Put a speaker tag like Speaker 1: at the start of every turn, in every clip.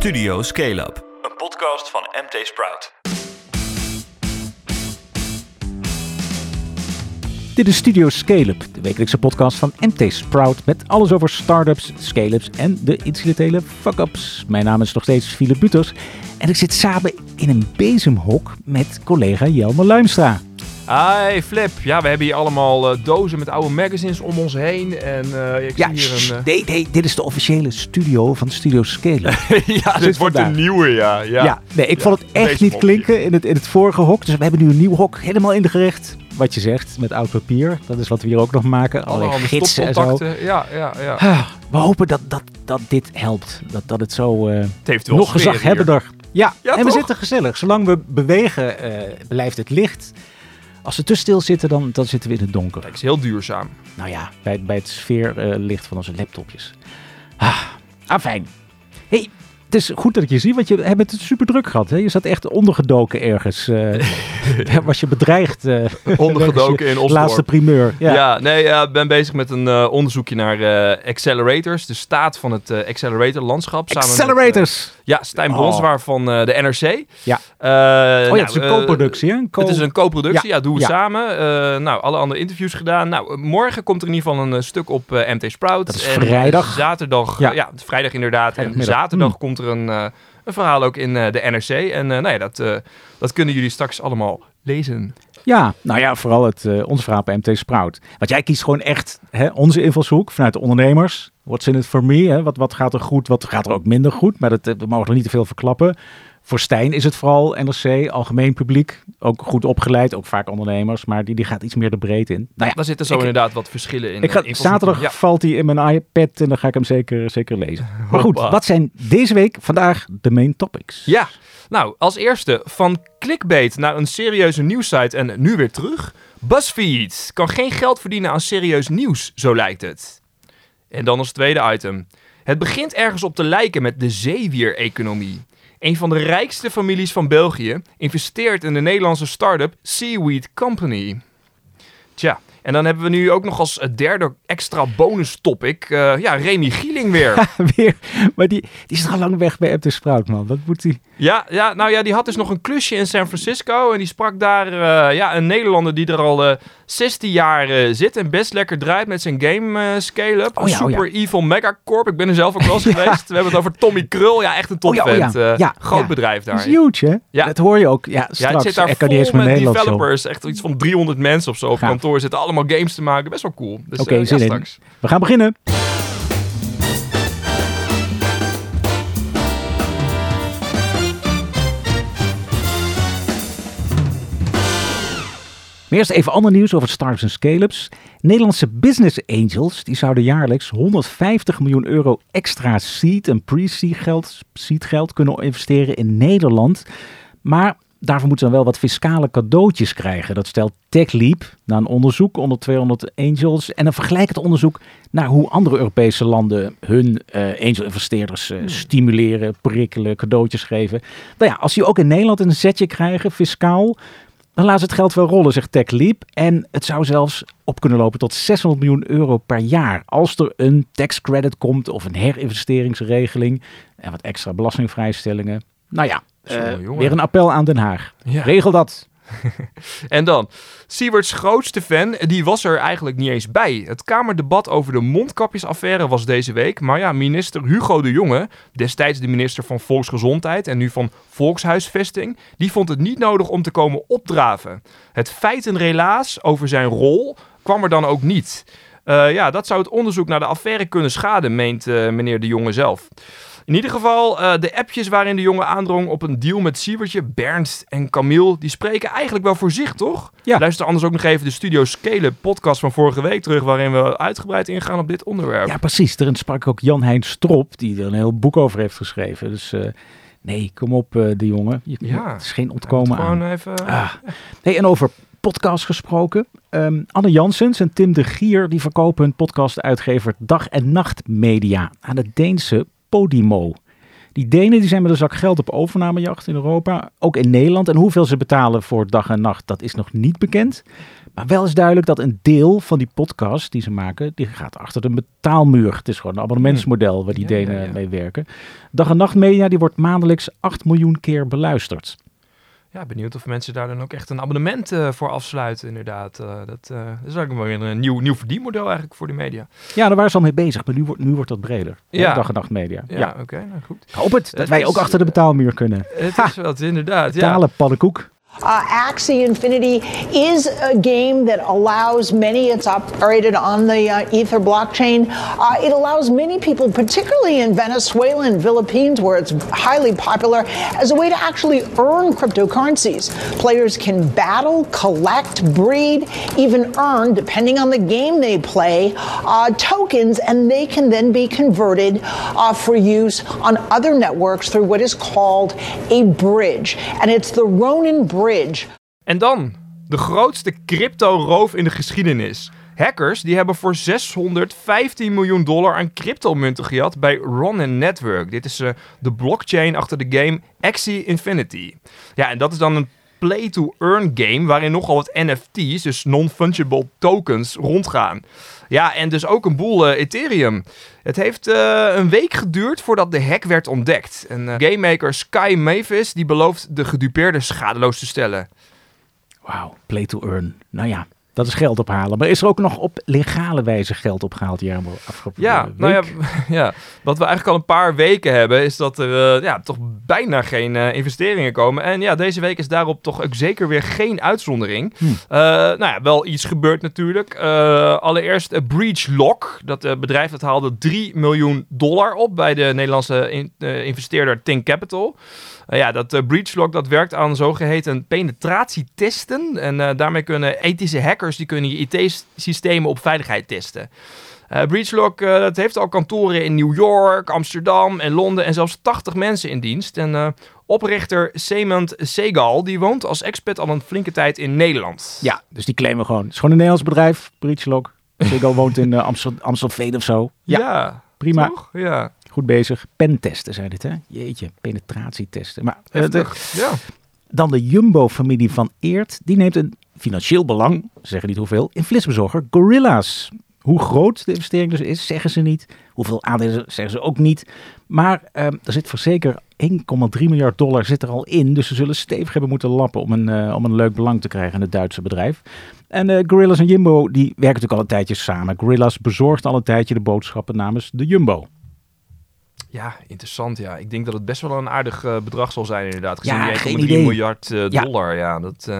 Speaker 1: Studio Scale Up, een podcast van MT Sprout.
Speaker 2: Dit is Studio Scale-up, de wekelijkse podcast van MT Sprout met alles over startups, scale-ups en de incidentele fuck-ups. Mijn naam is nog steeds Philip Butos en ik zit samen in een bezemhok met collega Jelmer Luimstra.
Speaker 3: Hi Flip, ja we hebben hier allemaal eh, dozen met oude magazines om ons heen en eh, ik
Speaker 2: Ja,
Speaker 3: zie hier een...
Speaker 2: nee, nee, dit is de officiële studio van Studio Scale-up.
Speaker 3: eh, ja, dit wordt
Speaker 2: vandaag.
Speaker 3: een nieuwe, ja. Ja,
Speaker 2: Ja, nee, ik
Speaker 3: Ja,
Speaker 2: vond het echt niet klinken in het, in het vorige hok. Dus we hebben nu een nieuw hok helemaal ingericht. Wat je zegt, met oud papier. Dat is wat we hier ook nog maken. Allerlei
Speaker 3: Allemaal
Speaker 2: gidsen en zo.
Speaker 3: Ja, ja, ja.
Speaker 2: Ah, we hopen dat, dat, dat dit helpt. Dat, dat het zo
Speaker 3: Het heeft wel
Speaker 2: nog
Speaker 3: sfeer
Speaker 2: gezaghebbender. Ja,
Speaker 3: Ja,
Speaker 2: en we zitten gezellig. Zolang we bewegen, blijft het licht. Als we te stil zitten, dan, dan zitten we in het donker.
Speaker 3: Het is heel duurzaam.
Speaker 2: Nou ja, bij, bij het sfeerlicht van onze laptopjes. Ah, ah fijn. hey, het is goed dat ik je zie, want je hebt het super druk gehad. Hè? Je zat echt ondergedoken ergens. eh. was je bedreigd? eh,
Speaker 3: Ondergedoken in Oslo.
Speaker 2: Laatste primeur. Ja.
Speaker 3: Ja, nee, ik ben bezig met een eh, onderzoekje naar accelerators. De staat van het eh, accelerator landschap. samen met,
Speaker 2: Accelerators!
Speaker 3: ja, Stijn
Speaker 2: Oh.
Speaker 3: Bronswaar van eh, de NRC.
Speaker 2: Ja. Oh ja,
Speaker 3: nou,
Speaker 2: het is een co-productie, hè? Een co-
Speaker 3: Het is een co-productie, ja, doen we
Speaker 2: Ja.
Speaker 3: samen. Nou, alle andere interviews gedaan. Nou, morgen komt er in ieder geval een stuk op MT Sprout.
Speaker 2: Dat is
Speaker 3: En,
Speaker 2: vrijdag.
Speaker 3: zaterdag,
Speaker 2: Ja.
Speaker 3: vrijdag inderdaad. En zaterdag
Speaker 2: Hmm.
Speaker 3: komt er een, eh, een verhaal ook in eh, de NRC. En eh, nou ja, dat, dat kunnen jullie straks allemaal lezen.
Speaker 2: Ja, nou ja, vooral het, eh, onze verhaal bij MT Sprout. Want jij kiest gewoon echt hè, onze invalshoek vanuit de ondernemers. What's in it for me? Hè? Wat, wat gaat er goed, wat gaat er ook minder goed? Maar dat, we mogen er niet te veel verklappen. Voor Stijn is het vooral NRC, algemeen publiek. Ook goed opgeleid, ook vaak ondernemers. Maar die, die gaat iets meer de breedte in. Nou ja,
Speaker 3: Daar zitten zo
Speaker 2: ik-
Speaker 3: inderdaad wat verschillen in.
Speaker 2: ik ga,
Speaker 3: eh,
Speaker 2: zaterdag
Speaker 3: Ja.
Speaker 2: valt hij in mijn iPad en dan ga ik hem zeker, zeker lezen. Maar goed,
Speaker 3: Hoppa.
Speaker 2: wat zijn deze week vandaag de main topics?
Speaker 3: Ja, nou, als eerste van clickbait naar een serieuze nieuwssite en nu weer terug. BuzzFeed kan geen geld verdienen aan serieus nieuws, zo lijkt het. En dan als tweede item. Het begint ergens op te lijken met de zeewier-economie. Een van de rijkste families van België investeert in de Nederlandse start-up Seaweed Company. Tja, en dan hebben we nu ook nog als eh, derde extra bonus topic, eh, ja, Remy Gieling weer.
Speaker 2: Weer, maar die, die is al lang weg bij MT Sprout, man. Wat moet die...
Speaker 3: Ja, ja, nou ja, die had dus nog een klusje in San Francisco. En die sprak daar eh, ja, een Nederlander die er al eh 16 jaar zit. En best lekker draait met zijn game scale-up.
Speaker 2: Oh ja, oh
Speaker 3: Super Evil Megacorp. Ik ben er zelf ook wel eens geweest. We hebben het over Tommy Krul. Ja, echt een
Speaker 2: Oh oh
Speaker 3: topvent.
Speaker 2: ja. Ja,
Speaker 3: groot bedrijf
Speaker 2: Dat
Speaker 3: daar.
Speaker 2: is huge, hè?
Speaker 3: Ja.
Speaker 2: Dat hoor je ook. Ja,
Speaker 3: Ja,
Speaker 2: straks.
Speaker 3: het zit daar
Speaker 2: Ik kan niet eens
Speaker 3: vol met
Speaker 2: zo.
Speaker 3: developers. Echt iets van 300 mensen of zo op kantoor. Zitten allemaal games te maken. Best wel cool. Dus,
Speaker 2: Oké,
Speaker 3: eh, ja,
Speaker 2: zin in.
Speaker 3: straks.
Speaker 2: We gaan beginnen. Maar eerst even ander nieuws over startups en scale-ups. Nederlandse business angels die zouden jaarlijks 150 miljoen euro extra seed en pre-seed geld, seed geld kunnen investeren in Nederland. Maar daarvoor moeten ze dan wel wat fiscale cadeautjes krijgen. Dat stelt TechLeap na een onderzoek onder 200 angels en een vergelijkend onderzoek naar hoe andere Europese landen hun eh angel-investeerders eh, stimuleren, prikkelen, cadeautjes geven. Nou ja, als die ook in Nederland een zetje krijgen, fiscaal, dan laat ze het geld wel rollen, zegt TechLeap. En het zou zelfs op kunnen lopen tot 600 miljoen euro per jaar. Als er een tax credit komt of een herinvesteringsregeling en wat extra belastingvrijstellingen. Nou ja, Eh, weer een appel aan Den Haag.
Speaker 3: Ja.
Speaker 2: Regel dat.
Speaker 3: En dan, Sieberts grootste fan, die was er eigenlijk niet eens bij. Het Kamerdebat over de mondkapjesaffaire was deze week. Maar ja, minister Hugo de Jonge, destijds de minister van Volksgezondheid en nu van Volkshuisvesting, die vond het niet nodig om te komen opdraven. Het feitenrelaas over zijn rol kwam er dan ook niet. Eh, ja, dat zou het onderzoek naar de affaire kunnen schaden, meent eh, meneer de Jonge zelf. In ieder geval, eh, de appjes waarin de jongen aandrong op een deal met Siebertje, Bernd en Camille, die spreken eigenlijk wel voor zich, toch?
Speaker 2: Ja.
Speaker 3: Luister anders ook nog even de Studio Scale podcast van vorige week terug, waarin we uitgebreid ingaan op dit onderwerp.
Speaker 2: Ja, precies. Daarin sprak ook Jan-Hein Strop, die er een heel boek over heeft geschreven. Dus eh, nee, kom op eh de jongen. Je,
Speaker 3: Ja.
Speaker 2: Het is geen ontkomen aan.
Speaker 3: Gewoon even...
Speaker 2: Ah. Hey, en over podcast gesproken. Ehm, Anne Janssens en Tim de Gier die verkopen hun podcast-uitgever Dag en Nacht Media aan het Deense Podimo. Die Denen die zijn met een zak geld op overnamejacht in Europa, ook in Nederland. En hoeveel ze betalen voor dag en nacht, dat is nog niet bekend. Maar wel is duidelijk dat een deel van die podcast die ze maken, die gaat achter de betaalmuur. Het is gewoon een abonnementsmodel waar die
Speaker 3: Ja, ja,
Speaker 2: Denen
Speaker 3: ja.
Speaker 2: mee werken. Dag en nacht media, die wordt maandelijks 8 miljoen keer beluisterd.
Speaker 3: Ja, benieuwd of mensen daar dan ook echt een abonnement eh, voor afsluiten, inderdaad. Eh, dat, eh, dat is eigenlijk weer een nieuw, nieuw verdienmodel eigenlijk voor de media.
Speaker 2: Ja, daar waren ze al mee bezig, maar nu wordt, nu wordt dat breder.
Speaker 3: Ja.
Speaker 2: Dag en nacht media.
Speaker 3: Ja,
Speaker 2: Ja.
Speaker 3: oké, nou goed.
Speaker 2: Ik hoop het, dat
Speaker 3: Het
Speaker 2: wij
Speaker 3: is,
Speaker 2: ook achter de betaalmuur kunnen.
Speaker 3: Het
Speaker 2: Ha!
Speaker 3: is wat, inderdaad. Ja.
Speaker 2: Betalen, pannenkoek.
Speaker 4: Uh, Axie Infinity is a game that allows many, it's operated on the uh, Ether blockchain. Uh, it allows many people, particularly in Venezuela and Philippines, where it's highly popular, as a way to actually earn cryptocurrencies. Players can battle, collect, breed, even earn, depending on the game they play, uh, tokens, and they can then be converted uh, for use on other networks through what is called a bridge. And it's the Ronin Bridge.
Speaker 3: En dan, de grootste crypto-roof in de geschiedenis. Hackers die hebben voor 615 miljoen dollar aan cryptomunten gejat bij Ronin Network. Dit is eh, de blockchain achter de game Axie Infinity. Ja, en dat is dan een play-to-earn game waarin nogal wat NFT's, dus non-fungible tokens, rondgaan. Ja, en dus ook een boel eh, Ethereum. Het heeft eh, een week geduurd voordat de hack werd ontdekt. En eh, gamemaker Sky Mavis die belooft de gedupeerden schadeloos te stellen.
Speaker 2: Wauw, play to earn. Nou ja, dat is geld ophalen. Maar is er ook nog op legale wijze geld opgehaald, Jarmo, afgelopen
Speaker 3: Ja,
Speaker 2: week?
Speaker 3: nou ja, ja, wat we eigenlijk al een paar weken hebben, is dat er eh, ja, toch bijna geen eh, investeringen komen. En ja, deze week is daarop toch ook zeker weer geen uitzondering.
Speaker 2: Hmm.
Speaker 3: Eh, nou ja, wel iets gebeurd natuurlijk. Allereerst uh, Breach Lock. Dat bedrijf dat haalde 3 miljoen dollar op bij de Nederlandse in- investeerder Think Capital. Uh, ja, dat uh, breachlock dat werkt aan zogeheten penetratietesten. En uh, daarmee kunnen ethische hackers die kunnen je IT-systemen op veiligheid testen. Uh, breachlock dat heeft al kantoren in New York, Amsterdam en Londen en zelfs 80 mensen in dienst. En uh, oprichter Semant Segal die woont als expert al een flinke tijd in Nederland.
Speaker 2: Ja, dus die claimen gewoon. Het is gewoon een Nederlands bedrijf, Breachlock. Segal woont in Amstel, Amstelveen of zo.
Speaker 3: Ja, ja
Speaker 2: prima.
Speaker 3: Toch? Ja.
Speaker 2: Goed bezig. Pentesten zijn dit, hè? Jeetje, penetratietesten. Maar uh, de,
Speaker 3: ja.
Speaker 2: dan de Jumbo-familie van Eert. Die neemt een financieel belang, ze zeggen niet hoeveel, in flitsbezorger Gorilla's. Hoe groot de investering dus is, zeggen ze niet. Hoeveel aandelen zeggen ze ook niet. Maar uh, er zit voor zeker 1,3 miljard dollar zit er al in. Dus ze zullen stevig hebben moeten lappen om een, uh, om een leuk belang te krijgen in het Duitse bedrijf. En uh, Gorillas en Jumbo die werken natuurlijk al een tijdje samen. Gorillas bezorgt al een tijdje de boodschappen namens de Jumbo.
Speaker 3: Ja, interessant. Ja, ik denk dat het best wel een aardig uh, bedrag zal zijn, inderdaad. Gezien
Speaker 2: ja,
Speaker 3: die 1,3
Speaker 2: geen idee.
Speaker 3: miljard uh, dollar. Ja. ja, dat. Uh,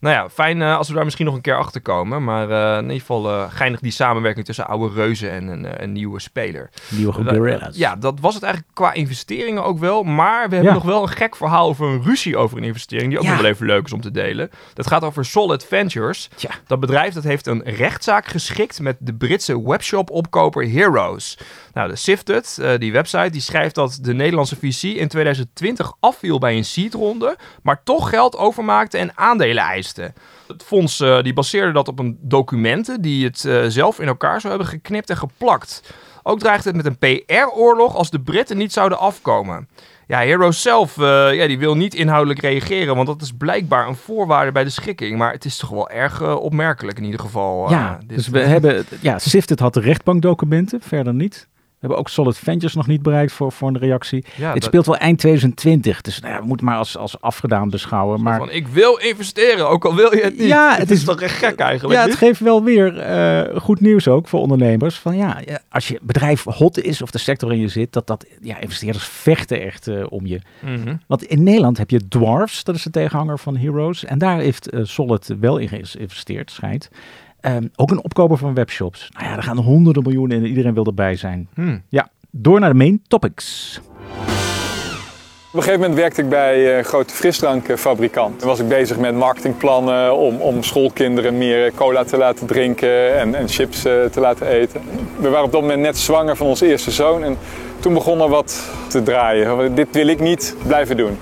Speaker 3: nou ja, fijn als we daar misschien nog een keer achter komen. Maar eh, in ieder geval geinig die samenwerking tussen oude reuzen en een, een nieuwe speler.
Speaker 2: Nieuwe Gorillas.
Speaker 3: Ja, dat was het eigenlijk qua investeringen ook wel. Maar we hebben
Speaker 2: Ja.
Speaker 3: nog wel een gek verhaal over een ruzie over een investering. Die ook nog wel even leuk is om te delen. Dat gaat over Solid Ventures. Dat bedrijf dat heeft een rechtszaak geschikt met de Britse webshop-opkoper Heroes. Nou, de Sifted, die website, die schrijft dat de Nederlandse VC in 2020 afviel bij een seedronde, maar toch geld overmaakte en aandelen eiste. Het fonds uh, die baseerde dat op een documenten die het uh, zelf in elkaar zou hebben geknipt en geplakt. Ook dreigt het met een PR-oorlog als de Britten niet zouden afkomen. Ja, Heroes zelf uh, ja, die wil niet inhoudelijk reageren, want dat is blijkbaar een voorwaarde bij de schikking. Maar het is toch wel erg uh, opmerkelijk in ieder geval. uh,
Speaker 2: Ja,
Speaker 3: dit.
Speaker 2: dus we hebben, ja, Sifted had de rechtbankdocumenten, verder niet. We hebben ook Solid Ventures nog niet bereikt voor, voor een reactie.
Speaker 3: Ja, dat-
Speaker 2: speelt wel eind 2020, dus nou ja, we moeten maar als, als afgedaan beschouwen. Maar
Speaker 3: Van, ik wil investeren, ook al wil je het niet.
Speaker 2: Ja,
Speaker 3: het
Speaker 2: het
Speaker 3: is toch echt gek eigenlijk.
Speaker 2: ja, het geeft wel weer eh, goed nieuws ook voor ondernemers. Van ja, als je bedrijf hot is of de sector waarin je zit, dat, dat ja, investeerders vechten echt eh, om je.
Speaker 3: Mhm.
Speaker 2: Want in Nederland heb je Dwarfs, dat is de tegenhanger van Heroes. En daar heeft eh, Solid wel in geïnvesteerd, schijnt. Ehm, ook een opkoper van webshops. Nou ja, er gaan honderden miljoenen in en iedereen wil erbij zijn.
Speaker 3: Hm.
Speaker 2: Ja, door naar de main topics.
Speaker 5: Op een gegeven moment werkte ik bij een grote frisdrankfabrikant. Toen was ik bezig met marketingplannen om, om schoolkinderen meer cola te laten drinken en, en chips eh, te laten eten. We waren op dat moment net zwanger van onze eerste zoon en toen begon er wat te draaien. Dit wil ik niet blijven doen.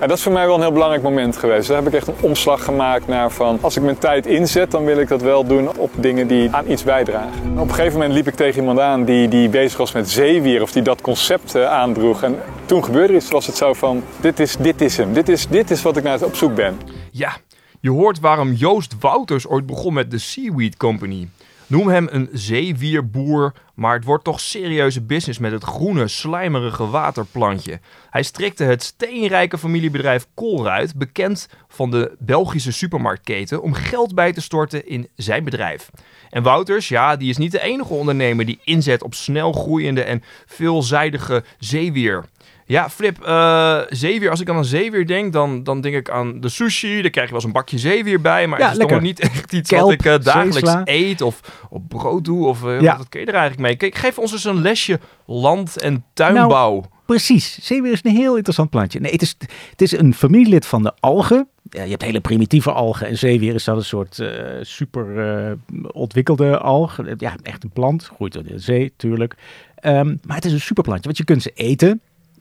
Speaker 5: Dat is voor mij wel een heel belangrijk moment geweest. Daar heb ik echt een omslag gemaakt naar van als ik mijn tijd inzet, dan wil ik dat wel doen op dingen die aan iets bijdragen. Op een gegeven moment liep ik tegen iemand aan die, die bezig was met zeewier of die dat concept eh, aandroeg. En toen gebeurde iets, was het zo van, dit is, dit is hem. Dit is, dit is wat ik naar op zoek ben.
Speaker 3: Ja, je hoort waarom Joost Wouters ooit begon met de Seaweed Company. Noem hem een zeewierboer, maar het wordt toch serieuze business met het groene, slijmerige waterplantje. Hij strikte het steenrijke familiebedrijf Colruyt, bekend van de Belgische supermarktketen, om geld bij te storten in zijn bedrijf. En Wouters, ja, die is niet de enige ondernemer die inzet op snel groeiende en veelzijdige zeewier. Ja, Flip, uh, zeewier. Als ik aan een zeewier denk, dan, dan denk ik aan de sushi. Daar krijg je wel eens een bakje zeewier bij. Maar
Speaker 2: Ja,
Speaker 3: het is toch
Speaker 2: lekker.
Speaker 3: nog niet echt iets
Speaker 2: Kelp,
Speaker 3: wat ik uh, dagelijks
Speaker 2: zeesla.
Speaker 3: eet of op brood doe. Of uh,
Speaker 2: Ja.
Speaker 3: wat kun je er eigenlijk mee? Kijk, geef ons eens een lesje land- en tuinbouw.
Speaker 2: Precies, zeewier is een heel interessant plantje. Nee, het is, het is een familielid van de algen. Ja, je hebt hele primitieve algen en zeewier is dat een soort eh, super eh, ontwikkelde alg. Ja, echt een plant, groeit in de zee, tuurlijk. Ehm, maar het is een superplantje, want je kunt ze eten.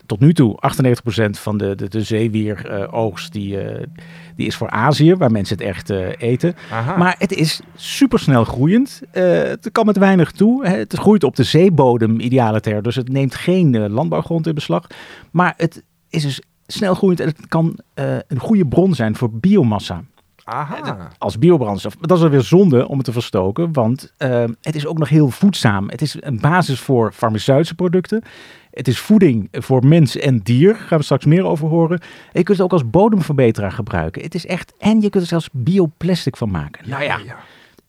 Speaker 2: Tot nu toe, 98% van de, de, de zeewieroogst die, eh, die is voor Azië, waar mensen het echt eh, eten.
Speaker 3: Aha.
Speaker 2: Maar het is supersnel groeiend. Eh, het kan met weinig toe. Het groeit op de zeebodem, idealiter. Dus het neemt geen eh, landbouwgrond in beslag. Maar het is dus snel groeiend en het kan eh, een goede bron zijn voor biomassa.
Speaker 3: Aha.
Speaker 2: Als biobrandstof. Maar dat is alweer zonde om het te verstoken, want eh, het is ook nog heel voedzaam. Het is een basis voor farmaceutische producten. Het is voeding voor mens en dier. Daar gaan we straks meer over horen. En je kunt het ook als bodemverbeteraar gebruiken. Het is echt, en je kunt er zelfs bioplastic van maken. nou ja,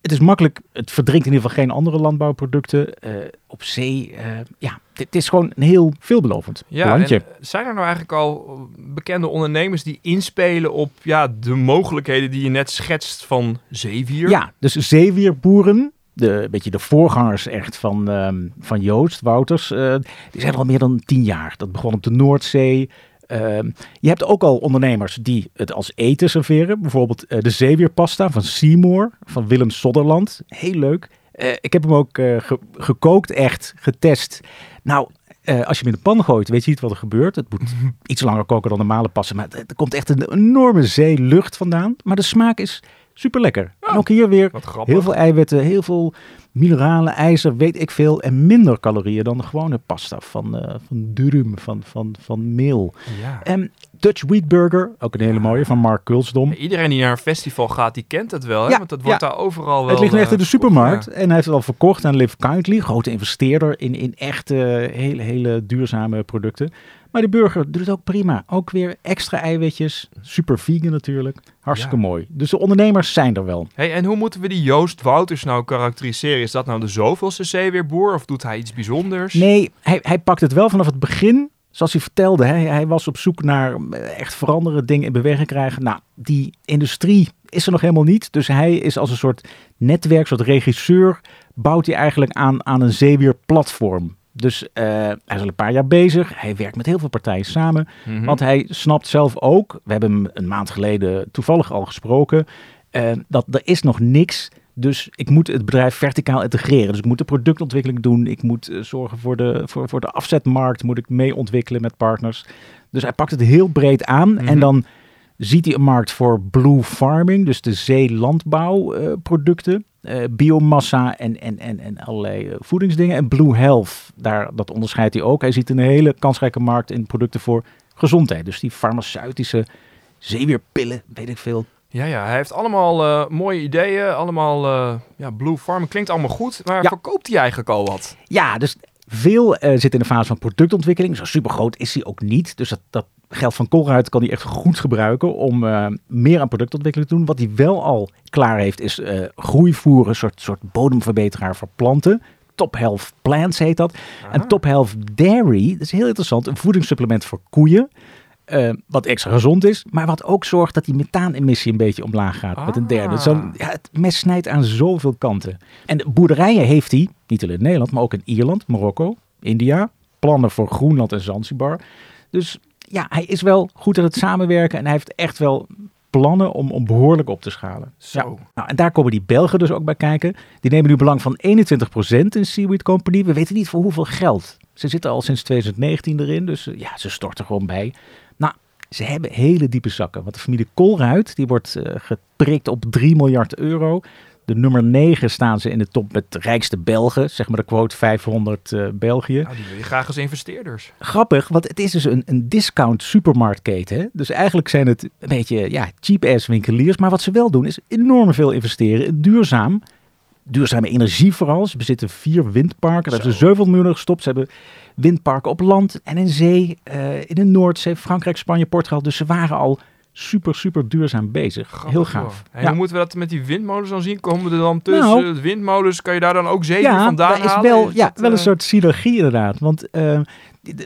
Speaker 2: het is makkelijk. Het verdrinkt in ieder geval geen andere landbouwproducten. Eh, op zee, eh, ja, het is gewoon een heel veelbelovend
Speaker 3: Ja,
Speaker 2: plantje.
Speaker 3: en zijn er nou eigenlijk al bekende ondernemers die inspelen op ja, de mogelijkheden die je net schetst van zeewier?
Speaker 2: Ja, dus zeewierboeren, de, een beetje de voorgangers echt van, ehm, van Joost, Wouters, eh, die zijn er al meer dan tien jaar. Dat begon op de Noordzee. Ehm, je hebt ook al ondernemers die het als eten serveren. Bijvoorbeeld eh, de zeewierpasta van Seymour, van Willem Sodderland. Heel leuk. Eh, ik heb hem ook eh, ge- gekookt, echt getest. Nou, als je hem in de pan gooit, weet je niet wat er gebeurt. Het moet iets langer koken dan normale passen. Maar er komt echt een enorme zee lucht vandaan. Maar de smaak is super lekker. En ook hier weer heel veel eiwitten, heel veel mineralen, ijzer, weet ik veel. En minder calorieën dan de gewone pasta van, eh van durum, van, van, van meel.
Speaker 3: Ja.
Speaker 2: En Dutch Wheat Burger, ook een hele mooie, van Mark Kulsdom.
Speaker 3: Iedereen die naar een festival gaat, die kent het wel. Hè?
Speaker 2: Ja,
Speaker 3: Want dat wordt
Speaker 2: ja.
Speaker 3: daar overal wel...
Speaker 2: Het ligt echt
Speaker 3: eh,
Speaker 2: in de
Speaker 3: verkocht,
Speaker 2: supermarkt.
Speaker 3: ja.
Speaker 2: En hij heeft het al verkocht aan Live Kindly, grote investeerder in, in echte, hele, hele duurzame producten. Maar de burger doet het ook prima. Ook weer extra eiwitjes. Super vegan natuurlijk. Hartstikke
Speaker 3: Ja.
Speaker 2: mooi. Dus de ondernemers zijn er wel.
Speaker 3: Hey, en hoe moeten we die Joost Wouters nou karakteriseren? Is dat nou de zoveelste zeeweerboer of doet hij iets bijzonders?
Speaker 2: Nee, hij, hij pakt het wel vanaf het begin. Zoals hij vertelde, hij, hij was op zoek naar eh, echt veranderen, dingen in beweging krijgen. Nou, die industrie is er nog helemaal niet. Dus hij is als een soort netwerk, soort regisseur, bouwt hij eigenlijk aan, aan een zeewierplatform. Dus eh, hij is al een paar jaar bezig. Hij werkt met heel veel partijen samen.
Speaker 3: Mhm.
Speaker 2: Want hij snapt zelf ook, we hebben hem een maand geleden toevallig al gesproken, eh, dat er is nog niks. Dus ik moet het bedrijf verticaal integreren. Dus ik moet de productontwikkeling doen. Ik moet eh, zorgen voor de, voor, voor de afzetmarkt. Moet ik mee ontwikkelen met partners. Dus hij pakt het heel breed aan.
Speaker 3: Mhm.
Speaker 2: En dan ziet hij een markt voor blue farming. Dus de zeelandbouwproducten. eh biomassa en, en, en, en allerlei voedingsdingen. En blue health, daar, dat onderscheidt hij ook. Hij ziet een hele kansrijke markt in producten voor gezondheid. Dus die farmaceutische zeewierpillen, weet ik veel.
Speaker 3: Ja, ja, hij heeft allemaal eh, mooie ideeën. Allemaal, eh, ja, Blue Farm. Klinkt allemaal goed. Maar
Speaker 2: Ja.
Speaker 3: verkoopt hij eigenlijk al wat?
Speaker 2: Ja, dus veel eh, zit in de fase van productontwikkeling. Zo super groot is hij ook niet. Dus dat, dat geld van Colruyt kan hij echt goed gebruiken om meer aan productontwikkeling te doen. Wat hij wel al klaar heeft is groeivoeren, een soort, soort bodemverbeteraar voor planten. Top Health Plants heet dat. En Top Health Dairy, dat is heel interessant, een voedingssupplement voor koeien. Eh, wat extra gezond is, maar wat ook zorgt dat die methaanemissie een beetje omlaag gaat met een derde.
Speaker 3: Ah.
Speaker 2: Zo, ja, het mes snijdt aan zoveel kanten. En de boerderijen heeft hij, niet alleen in Nederland, maar ook in Ierland, Marokko, India. Plannen voor Groenland en Zanzibar. Dus ja, hij is wel goed aan het samenwerken en hij heeft echt wel plannen om, om behoorlijk op te schalen.
Speaker 3: Zo.
Speaker 2: Ja. Nou, en daar komen die Belgen dus ook bij kijken. Die nemen nu belang van 21% in Seaweed Company. We weten niet voor hoeveel geld. Ze zitten al sinds 2019 erin, dus eh, ja, ze storten gewoon bij. Ze hebben hele diepe zakken. Want de familie Colruyt, die wordt eh, geprikt op 3 miljard euro. De nummer 9 staan ze in de top met de rijkste Belgen. Zeg maar de quote 500 uh, België.
Speaker 3: Nou, die wil je graag als investeerders.
Speaker 2: Grappig, want het is dus een, een discount supermarktketen. Hè? Dus eigenlijk zijn het een beetje ja, cheap-ass winkeliers. Maar wat ze wel doen is enorm veel investeren in duurzaam duurzame energie vooral. Ze bezitten vier windparken. Daar hebben ze 700 miljoen gestopt. Ze hebben windparken op land en in zee. Uh, in de Noordzee, Frankrijk, Spanje, Portugal. Dus ze waren al super, super duurzaam bezig.
Speaker 3: Grappig,
Speaker 2: Heel gaaf.
Speaker 3: En ja. hoe moeten we dat met die windmolens dan zien? Komen we er dan tussen? Nou, de windmolens, kan je daar dan ook zee ja, vandaan
Speaker 2: is
Speaker 3: halen?
Speaker 2: Wel,
Speaker 3: is
Speaker 2: ja,
Speaker 3: dat,
Speaker 2: wel een
Speaker 3: uh...
Speaker 2: soort synergie inderdaad. Want uh,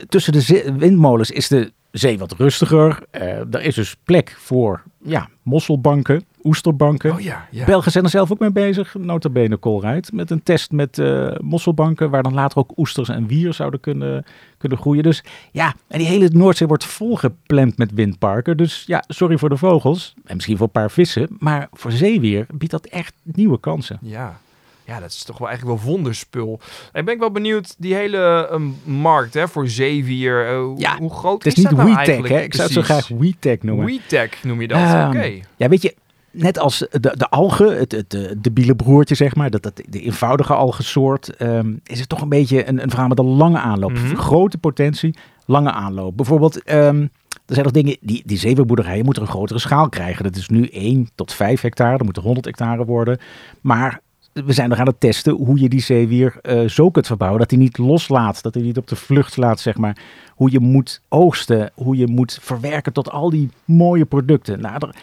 Speaker 2: tussen de windmolens is de zee wat rustiger. er is dus plek voor ja, mosselbanken, oesterbanken.
Speaker 3: Oh ja, ja.
Speaker 2: Belgen zijn er zelf ook mee bezig, nota bene Colruyt, met een test met uh, mosselbanken, waar dan later ook oesters en wier zouden kunnen, kunnen groeien. Dus ja, en die hele Noordzee wordt volgepland met windparken. Dus ja, sorry voor de vogels, en misschien voor een paar vissen, maar voor zeewier biedt dat echt nieuwe kansen.
Speaker 3: Ja, ja, dat is toch wel eigenlijk wel wonderspul. Ik ben wel benieuwd, die hele um, markt hè, voor zeewier, uh,
Speaker 2: ja,
Speaker 3: hoe groot
Speaker 2: het
Speaker 3: is,
Speaker 2: is niet
Speaker 3: dat nou eigenlijk?
Speaker 2: hè? Ik zou het zo graag WeTech noemen.
Speaker 3: WeTech noem je dat,
Speaker 2: Um,
Speaker 3: oké.
Speaker 2: Ja, weet je, net als de, de algen, het, het de debiele broertje zeg maar, dat, dat, de eenvoudige algensoort, um, is het toch een beetje een, een verhaal met een lange aanloop.
Speaker 3: Mhm.
Speaker 2: Grote potentie, lange aanloop. Bijvoorbeeld, um, er zijn nog dingen, die, die zeewierboerderijen moeten een grotere schaal krijgen. Dat is nu 1 tot 5 hectare, dat moeten 100 hectare worden. Maar we zijn nog aan het testen hoe je die zeewier uh, zo kunt verbouwen dat hij niet loslaat, dat hij niet op de vlucht laat, zeg maar. Hoe je moet oogsten, hoe je moet verwerken tot al die mooie producten. Nou, er,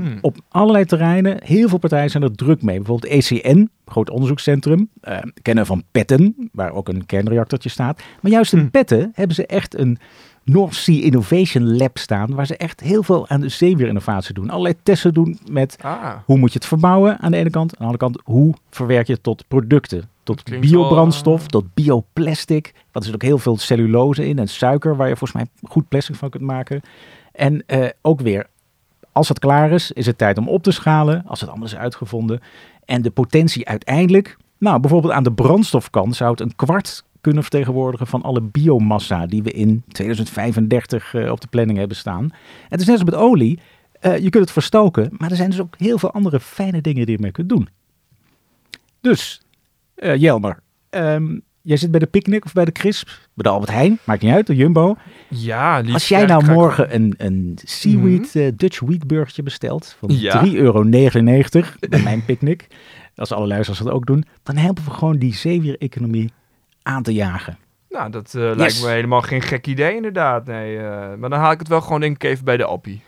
Speaker 3: Hmm.
Speaker 2: op allerlei terreinen, heel veel partijen zijn er druk mee. Bijvoorbeeld ECN, groot onderzoekscentrum, uh, kennen van Petten, waar ook een kernreactortje staat. Maar juist in
Speaker 3: Hmm.
Speaker 2: Petten hebben ze echt een North Sea Innovation Lab staan, waar ze echt heel veel aan de zeewieerinnovatie doen. Allerlei testen doen met
Speaker 3: Ah,
Speaker 2: hoe moet je het verbouwen aan de ene kant. Aan de andere kant, hoe verwerk je het tot producten? Tot biobrandstof,
Speaker 3: wel,
Speaker 2: tot bioplastic. Want er zit ook heel veel cellulose in en suiker, waar je volgens mij goed plastic van kunt maken. En uh, ook weer, als het klaar is, is het tijd om op te schalen. Als het allemaal is uitgevonden. En de potentie uiteindelijk, nou bijvoorbeeld aan de brandstofkant zou het een kwart kunnen vertegenwoordigen van alle biomassa die we in 2035 uh, op de planning hebben staan. Het is net als met olie. Uh, je kunt het verstoken, maar er zijn dus ook heel veel andere fijne dingen die je mee kunt doen. Dus, uh, Jelmer, um, jij zit bij de Picnic of bij de Crisp, bij de Albert Heijn, maakt niet uit, de Jumbo.
Speaker 3: Ja, lief,
Speaker 2: Als jij nou morgen een, een seaweed,
Speaker 3: Mhm.
Speaker 2: uh, Dutch wheat burgertje bestelt van
Speaker 3: Ja.
Speaker 2: 3,99 euro bij mijn Picnic, als alle luisteraars dat ook doen, dan helpen we gewoon die zeewier-economie aan te jagen.
Speaker 3: Nou, dat eh, lijkt me helemaal geen gek idee inderdaad. Nee, eh, maar dan haal ik het wel gewoon denk ik even bij de appie.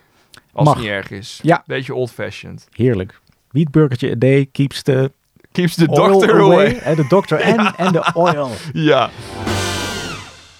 Speaker 3: Als
Speaker 2: Mag.
Speaker 3: het niet erg is.
Speaker 2: Ja.
Speaker 3: Beetje old-fashioned.
Speaker 2: Heerlijk. Wheat burgertje a day keeps the
Speaker 3: Keeps the
Speaker 2: oil
Speaker 3: doctor away.
Speaker 2: Eh, De dokter en, en de oil.
Speaker 3: Yeah.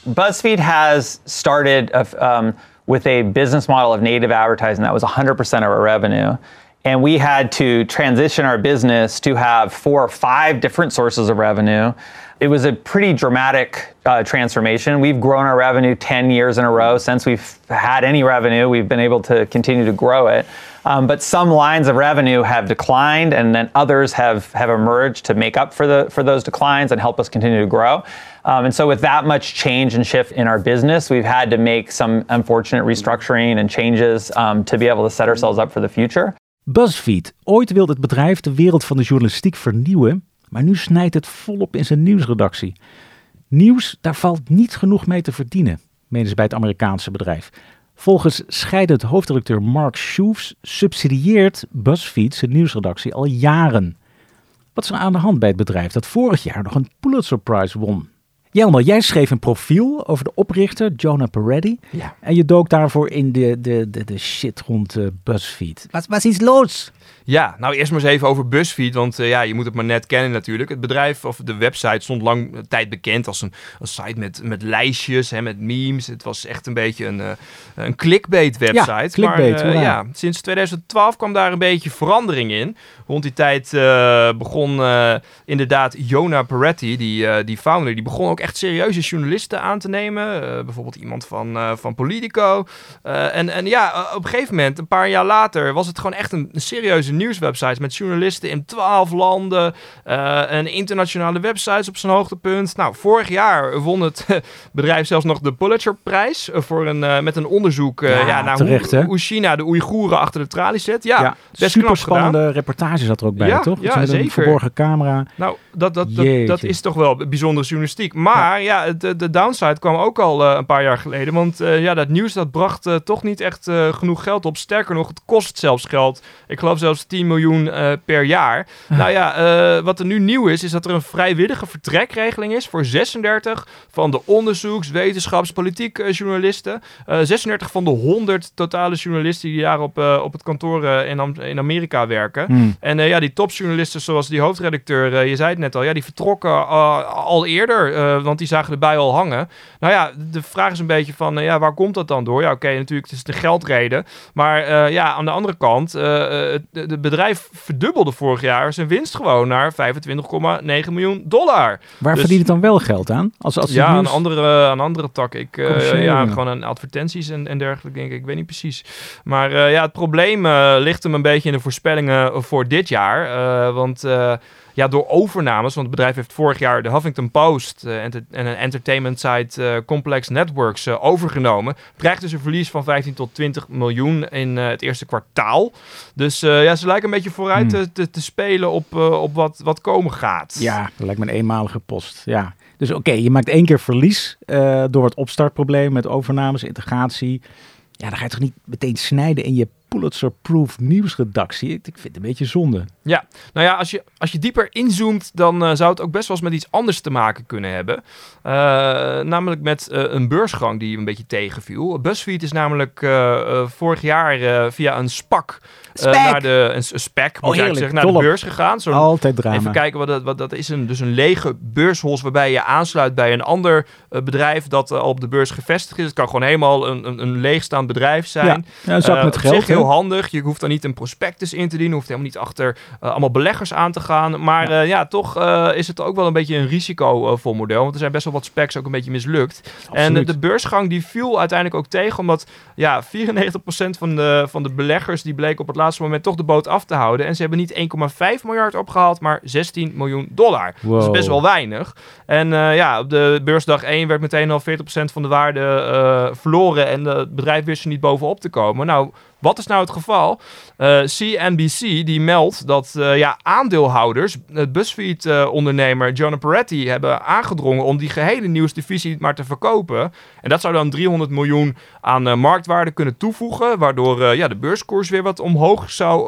Speaker 6: BuzzFeed has started of, um, with a business model of native advertising that was 100% of our revenue. And we had to transition our business to have four or five different sources of revenue. It was a pretty dramatic uh, transformation. We've grown our revenue 10 years in a row. Since we've had any revenue, we've been able to continue to grow it. Um, but some lines of revenue have declined, and then others have, have emerged to make up for, the, for those declines and help us continue to grow. Um, and so, with that much change and shift in our business, we've had to make some unfortunate restructuring and changes um, to be able to set ourselves up for the future.
Speaker 2: BuzzFeed. Ooit wilde het bedrijf de wereld van de journalistiek vernieuwen, maar nu snijdt het volop in zijn nieuwsredactie. Nieuws, daar valt niet genoeg mee te verdienen, menen ze bij het Amerikaanse bedrijf. Volgens scheidend hoofdredacteur Mark Schoofs subsidieert BuzzFeed zijn nieuwsredactie al jaren. Wat is er aan de hand bij het bedrijf dat vorig jaar nog een Pulitzer Prize won? Jelmer, jij schreef een profiel over de oprichter Jonah Peretti.
Speaker 3: Ja.
Speaker 2: En je dook daarvoor in de, de, de, de shit rond uh, BuzzFeed. Wat was iets los?
Speaker 3: Ja, nou eerst maar eens even over BuzzFeed, want uh, ja, je moet het maar net kennen natuurlijk. Het bedrijf of de website stond lang uh, tijd bekend als een, een site met, met lijstjes, hè, met memes. Het was echt een beetje een, uh, een clickbait website.
Speaker 2: Ja, clickbait,
Speaker 3: maar, ja, sinds 2012 kwam daar een beetje verandering in. Rond die tijd begon inderdaad Jonah Peretti, die, die founder, die begon ook echt serieuze journalisten aan te nemen. Eh, bijvoorbeeld iemand van, van Politico. En, en ja, op een gegeven moment, een paar jaar later, was het gewoon echt een, een serieuze nieuwswebsite met journalisten in twaalf landen. en internationale websites op zijn hoogtepunt. Nou, vorig jaar won het bedrijf zelfs nog de Pulitzerprijs voor een, met een onderzoek ja, ja, naar
Speaker 2: terecht,
Speaker 3: hoe, hoe, China de Oeigoeren achter de tralies zet. Ja, ja best
Speaker 2: super spannende reportage zat er ook bij, toch?
Speaker 3: Ja, zeker.
Speaker 2: Een verborgen camera.
Speaker 3: Nou, dat, dat, dat, dat, is toch wel bijzondere journalistiek. Maar ja, de, de downside kwam ook al uh, een paar jaar geleden. Want uh, ja, dat nieuws dat bracht uh, toch niet echt genoeg geld op. Sterker nog, het kost zelfs geld. Ik geloof zelfs 10 miljoen per jaar. Nou ja, wat er nu nieuw is, is dat er een vrijwillige vertrekregeling is voor 36 van de onderzoeks-, wetenschaps-, politiek journalisten. 36 van de 100 totale journalisten die daar op, op het kantoor in, in Amerika werken. Hmm. En ja, die topjournalisten zoals die hoofdredacteur, je zei het net al, ja, die vertrokken al eerder, want die zagen erbij al hangen. Nou ja, de vraag is een beetje van, ja, waar komt dat dan door? Ja, oké, natuurlijk, het is de geldreden. Maar ja, aan de andere kant, het de bedrijf verdubbelde vorig jaar zijn winst gewoon naar 25,9 miljoen dollar.
Speaker 2: Waar dus, verdient het dan wel geld aan? Als, als
Speaker 3: ja, aan andere, aan andere takken. Ik, ja, gewoon aan advertenties en, en dergelijke, denk ik. Ik weet niet precies. Maar ja, het probleem ligt hem een beetje in de voorspellingen voor dit jaar. want ja, door overnames, want het bedrijf heeft vorig jaar de Huffington Post uh, en een entertainment site uh, Complex Networks uh, overgenomen, krijgt dus een verlies van 15 tot 20 miljoen in het eerste kwartaal. Dus ja, ze lijken een beetje vooruit hmm. te, te, spelen op, op wat, wat komen gaat.
Speaker 2: Ja, dat lijkt me een eenmalige post. Ja. Dus oké, je maakt één keer verlies door het opstartprobleem met overnames, integratie. Ja, dan ga je toch niet meteen snijden in je Pulitzer-proof nieuwsredactie. Ik, vind het een beetje zonde.
Speaker 3: Ja, nou ja, als je, als je dieper inzoomt, dan uh, zou het ook best wel eens met iets anders te maken kunnen hebben. Uh, namelijk met uh, een beursgang die een beetje tegenviel. BuzzFeed is namelijk vorig jaar via een SPAC naar de een, een spec, moet oh, zeggen, naar de beurs gegaan.
Speaker 2: Zo Altijd drama.
Speaker 3: Even kijken wat dat, wat dat is. Een, dus een lege beurshols waarbij je aansluit bij een ander bedrijf dat al op de beurs gevestigd is. Het kan gewoon helemaal een, een, een leegstaand bedrijf zijn. Ja,
Speaker 2: ja een zak met geld
Speaker 3: heel handig. Je hoeft dan niet een prospectus in te dienen. Hoeft helemaal niet achter uh, allemaal beleggers aan te gaan. Maar ja, uh, ja toch uh, is het ook wel een beetje een risicovol model. Want er zijn best wel wat specs ook een beetje mislukt.
Speaker 2: Absoluut.
Speaker 3: En de beursgang die viel uiteindelijk ook tegen. Omdat ja, 94% van de, van de beleggers die bleken op het laatste moment toch de boot af te houden. En ze hebben niet 1,5 miljard opgehaald, maar 16 miljoen dollar. Wow. Dat is best wel weinig. En ja, op de beursdag 1 werd meteen al 40% van de waarde verloren. En het bedrijf wist er niet bovenop te komen. Nou, wat is nou het geval? Uh, eh, CNBC die meldt dat uh, ja, aandeelhouders, het BuzzFeed-ondernemer Jonah Peretti, hebben aangedrongen om die gehele nieuwsdivisie maar te verkopen. En dat zou dan 300 miljoen aan uh, marktwaarde kunnen toevoegen, waardoor ja, de beurskoers weer wat omhoog zou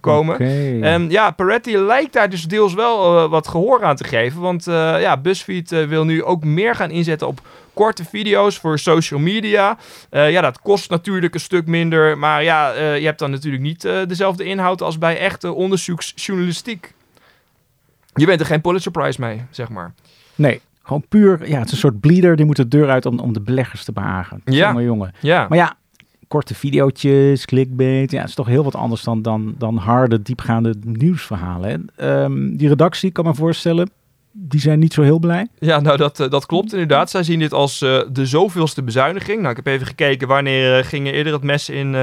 Speaker 3: komen.
Speaker 2: Okay.
Speaker 3: En ja, Peretti lijkt daar dus deels wel wat gehoor aan te geven, want ja, BuzzFeed wil nu ook meer gaan inzetten op korte video's voor social media. Uh, ja, dat kost natuurlijk een stuk minder. Maar ja, uh, je hebt dan natuurlijk niet uh, dezelfde inhoud als bij echte onderzoeksjournalistiek. Je bent er geen Pulitzer Prize mee, zeg maar.
Speaker 2: Nee, gewoon puur, ja, het is een soort bleeder. Die moet de deur uit om, om de beleggers te behagen.
Speaker 3: Ja.
Speaker 2: Maar jongen.
Speaker 3: Ja.
Speaker 2: Maar ja, korte video's, clickbait. Ja, het is toch heel wat anders dan, dan, dan harde, diepgaande nieuwsverhalen. Um, die redactie, kan me voorstellen, die zijn niet zo heel blij.
Speaker 3: Ja, nou dat, eh, dat klopt inderdaad. Zij zien dit als uh, de zoveelste bezuiniging. Nou, ik heb even gekeken wanneer uh, ging eerder het mes in,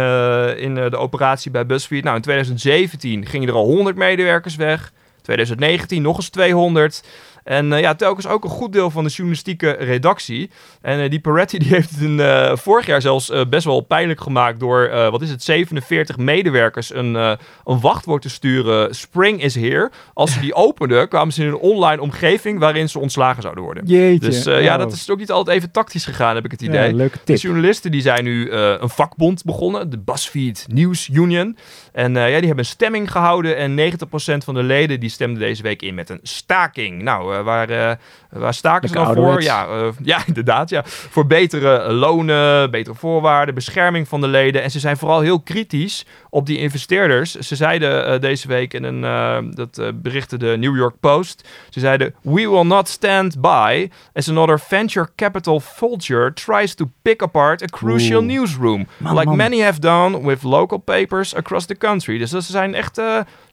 Speaker 3: in de operatie bij BuzzFeed. Nou, in 2017 gingen er al 100 medewerkers weg. 2019 nog eens 200. En uh, ja, telkens ook een goed deel van de journalistieke redactie. En uh, die Peretti die heeft het in, uh, vorig jaar zelfs best wel pijnlijk gemaakt door, wat is het, 47 medewerkers een, een wachtwoord te sturen. Spring is here. Als ze die openden, kwamen ze in een online omgeving waarin ze ontslagen zouden worden.
Speaker 2: Jeetje.
Speaker 3: Dus ja, dat is ook niet altijd even tactisch gegaan, heb ik het idee.
Speaker 2: Ja, leuke tip.
Speaker 3: De journalisten die zijn nu een vakbond begonnen, de BuzzFeed News Union. En ja, die hebben een stemming gehouden en 90% van de leden die stemden deze week in met een staking. Nou, eh, waar, uh, waar staken ze dan voor? Ja, uh, ja, inderdaad. Ja. Voor betere lonen, betere voorwaarden, bescherming van de leden. En ze zijn vooral heel kritisch op die investeerders. Ze zeiden deze week in een, dat berichtte de New York Post. Ze zeiden, we will not stand by as another venture capital vulture tries to pick apart a crucial newsroom. like many have done with local papers across the country. Dus ze zijn echt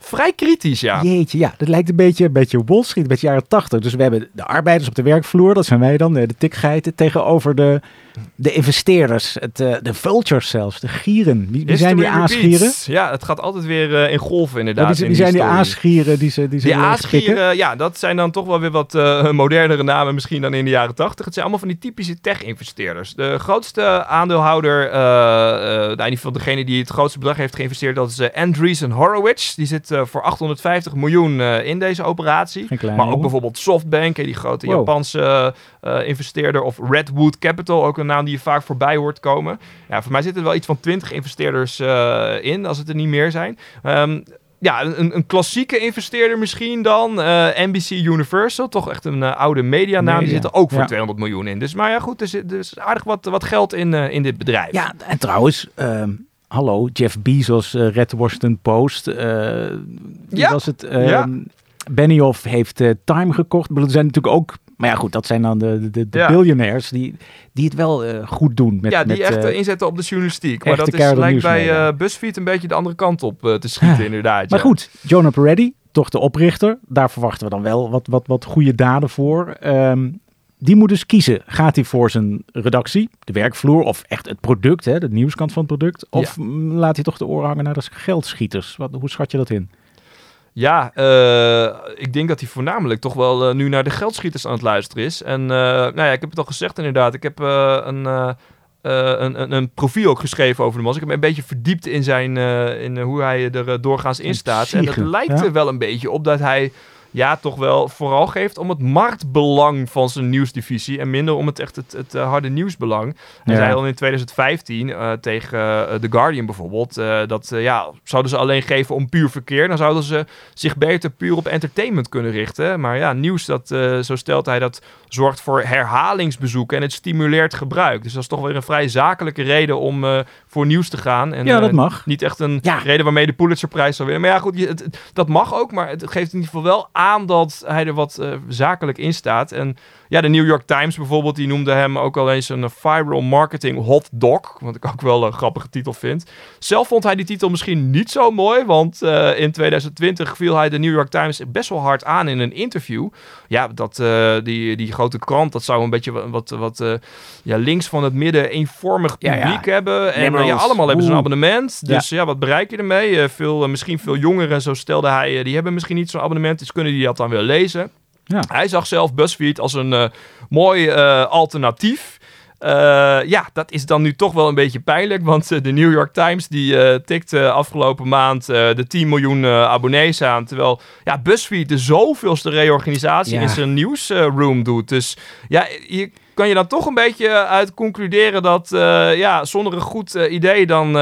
Speaker 3: Vrij kritisch, ja.
Speaker 2: Jeetje, ja, dat lijkt een beetje, een beetje Wall Street, een beetje jaren tachtig. Dus we hebben de arbeiders op de werkvloer, dat zijn wij dan, de tikgeiten, tegenover de, de investeerders, het, uh, de vultures zelfs, de gieren. Wie, wie zijn die aasgieren?
Speaker 3: Ja, het gaat altijd weer uh, in golven inderdaad. Ja,
Speaker 2: wie, wie zijn die aasgieren die ze Die, ze
Speaker 3: die aasgieren, ja, dat zijn dan toch wel weer wat uh, modernere namen misschien dan in de jaren tachtig. Het zijn allemaal van die typische tech-investeerders. De grootste aandeelhouder, uh, in ieder geval degene die het grootste bedrag heeft geïnvesteerd, dat is Andreessen Horowitz. Die zit voor 850 miljoen in deze operatie. Maar ook bijvoorbeeld Softbank, die grote Japanse investeerder, of Redwood Capital, ook een naam die je vaak voorbij hoort komen. Ja, voor mij zitten er wel iets van 20 investeerders in, als het er niet meer zijn. Um, ja, een, een, klassieke investeerder misschien dan. Uh, eh, NBC Universal, toch echt een uh, oude medianaam. Media. Die zitten ook voor 200 miljoen in. Dus maar ja, goed, er zit dus aardig wat, wat geld in, uh, in dit bedrijf.
Speaker 2: Ja, en trouwens, ehm, hallo, Jeff Bezos, Red Washington Post. ja. was het? Ja. Ehm, Benioff heeft Time gekocht. Maar er zijn natuurlijk ook maar ja, goed, dat zijn dan de, de, de billionaires die, die het wel uh, goed doen. Met,
Speaker 3: ja, die
Speaker 2: met,
Speaker 3: echt uh, inzetten op de journalistiek. Maar dat is, lijkt bij uh, BuzzFeed een beetje de andere kant op te schieten, inderdaad.
Speaker 2: Maar goed, Jonah Peretti, toch de oprichter. Daar verwachten we dan wel wat, wat, wat goede daden voor. Um, die moet dus kiezen. Gaat hij voor zijn redactie, de werkvloer of echt het product, hè, de nieuwskant van het product? Of ja. laat hij toch de oren hangen naar de geldschieters? Wat, hoe schat je dat in?
Speaker 3: Ja, uh, ik denk dat hij voornamelijk toch wel uh, nu naar de geldschieters aan het luisteren is. En uh, nou ja, ik heb het al gezegd inderdaad. Ik heb een, een, een, een, profiel ook geschreven over de man. Ik heb me een beetje verdiept in, zijn, in hoe hij er doorgaans in staat. En het lijkt er wel een beetje op dat hij ja, toch wel vooral geeft om het marktbelang van zijn nieuwsdivisie en minder om het echt het, het, uh, harde nieuwsbelang. Hij ja. zei al in 2015 uh, tegen uh, The Guardian bijvoorbeeld dat ja, zouden ze alleen geven om puur verkeer, dan zouden ze zich beter puur op entertainment kunnen richten. Maar ja, nieuws, dat, zo stelt hij, dat zorgt voor herhalingsbezoeken en het stimuleert gebruik. Dus dat is toch weer een vrij zakelijke reden om voor nieuws te gaan. En,
Speaker 2: ja, dat mag.
Speaker 3: Niet echt een ja. reden waarmee de Pulitzerprijs zou winnen. Maar ja, goed, je, het, dat mag ook, maar het geeft in ieder geval wel aan dat hij er wat uh, zakelijk in staat. En ja, de New York Times bijvoorbeeld, die noemde hem ook al eens een viral marketing hot dog. Wat ik ook wel een grappige titel vind. Zelf vond hij die titel misschien niet zo mooi, want uh, in 2020 viel hij de New York Times best wel hard aan in een interview. Ja, dat, uh, die, die grote krant, dat zou een beetje wat, wat uh, ja, links van het midden eenvormig publiek ja, ja. hebben. En ja, allemaal hebben ze een abonnement. Dus ja. wat bereik je ermee? veel, misschien veel jongeren, zo stelde hij, die hebben misschien niet zo'n abonnement. Dus kunnen die dat dan wel lezen. Ja. Hij zag zelf BuzzFeed als een uh, mooi uh, alternatief. Uh, ja, dat is dan nu toch wel een beetje pijnlijk. Want de New York Times die tikte afgelopen maand de 10 miljoen abonnees aan. Terwijl ja, BuzzFeed de zoveelste reorganisatie ja. in zijn nieuwsroom doet. Dus ja, je kan je dan toch een beetje uit concluderen dat ja, zonder een goed idee dan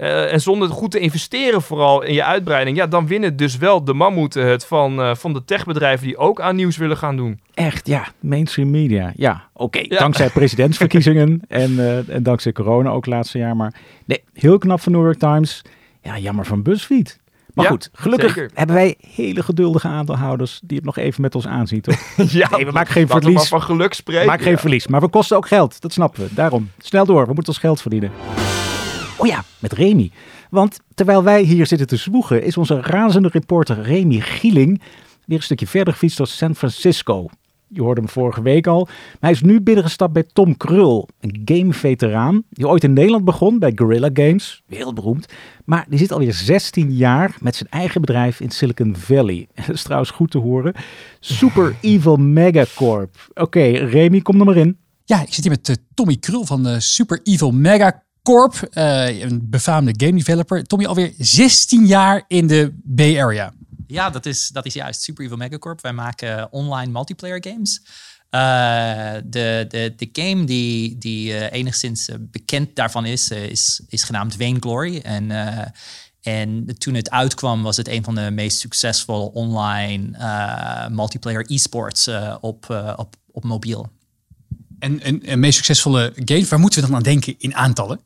Speaker 3: uh, en zonder goed te investeren vooral in je uitbreiding, ja, dan winnen dus wel de mammoeten het van, uh, van de techbedrijven die ook aan nieuws willen gaan doen.
Speaker 2: Echt, ja. Mainstream media. Ja, oké. Okay. Ja. Dankzij presidentsverkiezingen en, uh, en dankzij corona ook laatste jaar. Maar nee, heel knap van New York Times. Ja, jammer van BuzzFeed. Maar ja, goed, gelukkig zeker. hebben wij hele geduldige aandeelhouders die het nog even met ons aanzien, toch?
Speaker 3: ja, nee, we maken geen verlies. Maar van geluk spreken.
Speaker 2: Maak geen verlies, maar we kosten ook geld. Dat snappen we. Daarom, snel door. We moeten ons geld verdienen. Oh ja, met Remy. Want terwijl wij hier zitten te zwoegen, is onze razende reporter Remy Gieling weer een stukje verder gefietst door San Francisco. Je hoorde hem vorige week al. Maar hij is nu binnengestapt bij Tom Krul, een gameveteraan. Die ooit in Nederland begon bij Guerrilla Games, wereldberoemd. Maar die zit alweer 16 jaar met zijn eigen bedrijf in Silicon Valley. Dat is trouwens goed te horen. Super Evil Megacorp. Oké, Remy, kom er maar in.
Speaker 7: Ja, ik zit hier met uh, Tommy Krul van de Super Evil Megacorp. Corp, uh, een befaamde game developer. Tommy, alweer 16 jaar in de Bay Area.
Speaker 8: Ja, dat is, dat is juist. Super Evil Megacorp. Wij maken online multiplayer games. Uh, de, de, de game die, die uh, enigszins bekend daarvan is, is, is genaamd Vainglory. En, en toen het uitkwam was het een van de meest succesvolle online multiplayer e-sports op, op, op mobiel.
Speaker 7: En een meest succesvolle game, waar moeten we dan aan denken in aantallen?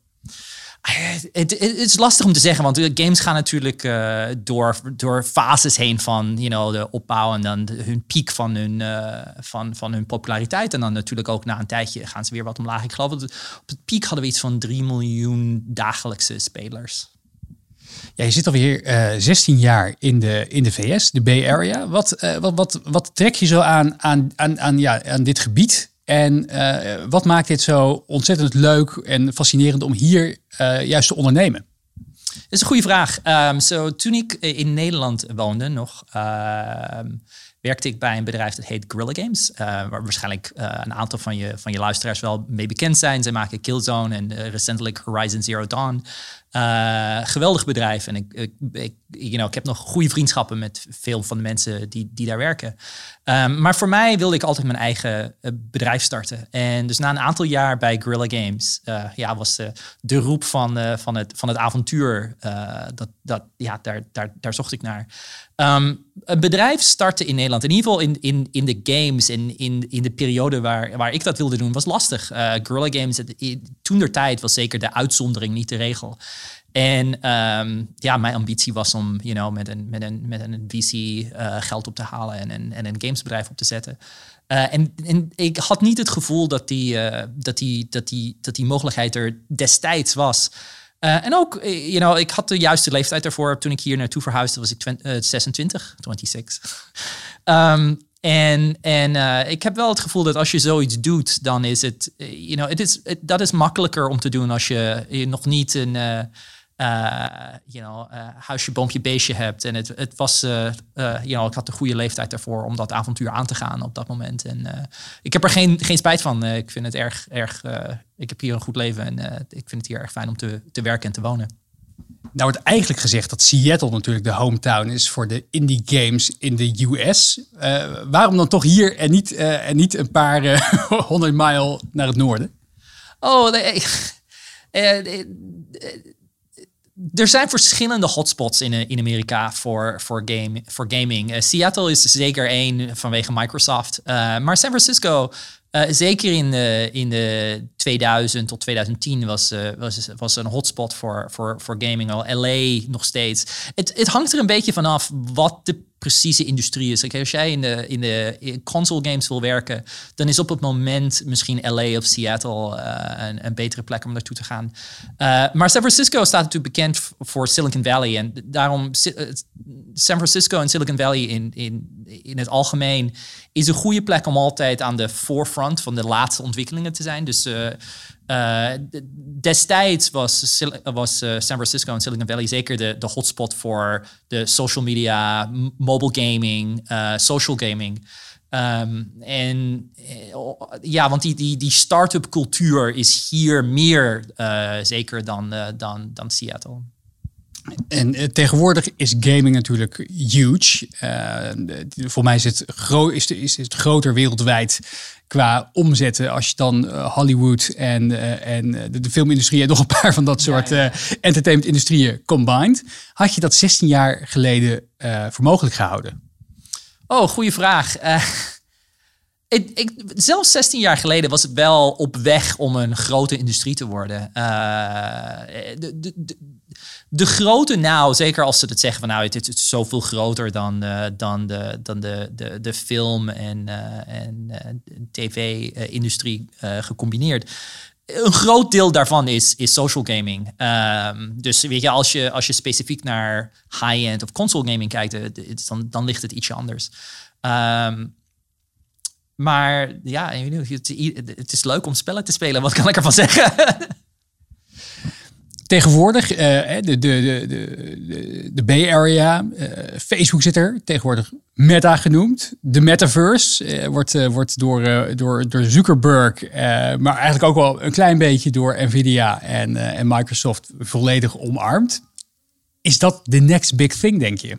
Speaker 8: Het, het, is lastig om te zeggen, want games gaan natuurlijk uh, door, door fases heen van you know, de opbouw en dan de, hun piek van hun, uh, van, van hun populariteit. En dan natuurlijk ook na een tijdje gaan ze weer wat omlaag. Ik geloof dat op het piek hadden we iets van 3 miljoen dagelijkse spelers.
Speaker 7: Ja, je zit alweer uh, 16 jaar in de, in de VS, de Bay Area. Wat, wat, wat, wat trek je zo aan, aan, aan, aan, ja, aan dit gebied? En uh, wat maakt dit zo ontzettend leuk en fascinerend om hier juist te ondernemen?
Speaker 8: Dat is een goede vraag. So, toen ik in Nederland woonde nog, uh, werkte ik bij een bedrijf dat heet Guerrilla Games. Waar waarschijnlijk een aantal van je, van je luisteraars wel mee bekend zijn. Ze maken Killzone en recentelijk Horizon Zero Dawn. Geweldig bedrijf. En ik, ik, ik heb nog goede vriendschappen met veel van de mensen die, die daar werken. Um, maar voor mij wilde ik altijd mijn eigen uh, bedrijf starten. En dus na een aantal jaar bij Guerrilla Games uh, ja, was de roep van, van, het, van het avontuur. dat, dat, ja, daar, daar, daar zocht ik naar. Um, een bedrijf starten in Nederland, in ieder geval in, in, in de games en in, in de periode waar, waar ik dat wilde doen, was lastig. Guerrilla Games, toen der tijd was zeker de uitzondering, niet de regel. En um, ja, mijn ambitie was om you know, met, een, met, een, met een VC uh, geld op te halen en een, en een gamesbedrijf op te zetten. Uh, en, ik had niet het gevoel dat die, uh, dat die, dat die, dat die mogelijkheid er destijds was. en ook, you know, ik had de juiste leeftijd ervoor. Toen ik hier naartoe verhuisde, was ik 20, 26, 26. um, en, en ik heb wel het gevoel dat als je zoiets doet, dan is het, you know, het is, dat is makkelijker om te doen als je, je nog niet een, you know, huisje, boompje, beestje hebt. En het, het was, you know, ik had de goede leeftijd daarvoor om dat avontuur aan te gaan op dat moment. En ik heb er geen, geen spijt van. ik vind het erg, erg ik heb hier een goed leven en ik vind het hier erg fijn om te, te werken en te wonen.
Speaker 7: Nou wordt eigenlijk gezegd dat Seattle natuurlijk de hometown is voor de indie games in de US. Uh, waarom dan toch hier en niet, uh, en niet een paar uh, honderd mijl naar het noorden?
Speaker 8: Oh, nee, er zijn verschillende hotspots in, in Amerika voor, voor, game, voor gaming. Seattle is zeker één vanwege Microsoft. maar San Francisco zeker in de, in de 2000 tot 2010 was, was, was een hotspot voor, voor, voor gaming al. LA nog steeds. Het, het hangt er een beetje vanaf wat de precieze industrie is. als jij in de, in de console games wil werken, dan is op het moment misschien LA of Seattle uh, een, een, betere plek om naartoe te gaan. maar San Francisco staat natuurlijk bekend voor Silicon Valley. En daarom San Francisco en Silicon Valley in, in, in het algemeen is een goede plek om altijd aan de forefront van de laatste ontwikkelingen te zijn. Dus uh, uh, destijds was, was uh, San Francisco en Silicon Valley zeker de, hotspot voor de social media, mobile gaming, social gaming. Um, en ja, want die, die, die start-up cultuur is hier meer zeker dan, dan, dan Seattle.
Speaker 7: En eh, tegenwoordig is gaming natuurlijk huge. Uh, voor mij is het, gro is, is het groter wereldwijd qua omzetten. Als je dan uh, Hollywood en, en de, de, filmindustrie en nog een paar van dat soort ja, ja. entertainment-industrieën combined. Had je dat 16 jaar geleden voor mogelijk gehouden?
Speaker 8: Oh, goede vraag. Ik, ik, zelfs 16 jaar geleden was het wel op weg om een grote industrie te worden. de, de, de, de grote nou, zeker als ze het zeggen van nou, het is zoveel groter dan, uh, dan, de, dan de, de, film- en, uh, en uh, tv-industrie gecombineerd. Een groot deel daarvan is, is social gaming. Um, dus weet je, als je, als je specifiek naar high-end of console gaming kijkt, dan, dan ligt het ietsje anders. Um, maar ja, het is leuk om spellen te spelen. Wat kan ik ervan zeggen?
Speaker 7: Tegenwoordig, uh, de, de, de, de, Bay Area, uh, Facebook zit er, tegenwoordig Meta genoemd. De metaverse uh, wordt, wordt door, door, door Zuckerberg, maar eigenlijk ook wel een klein beetje door Nvidia en, en Microsoft volledig omarmd. Is dat de next big thing, denk je?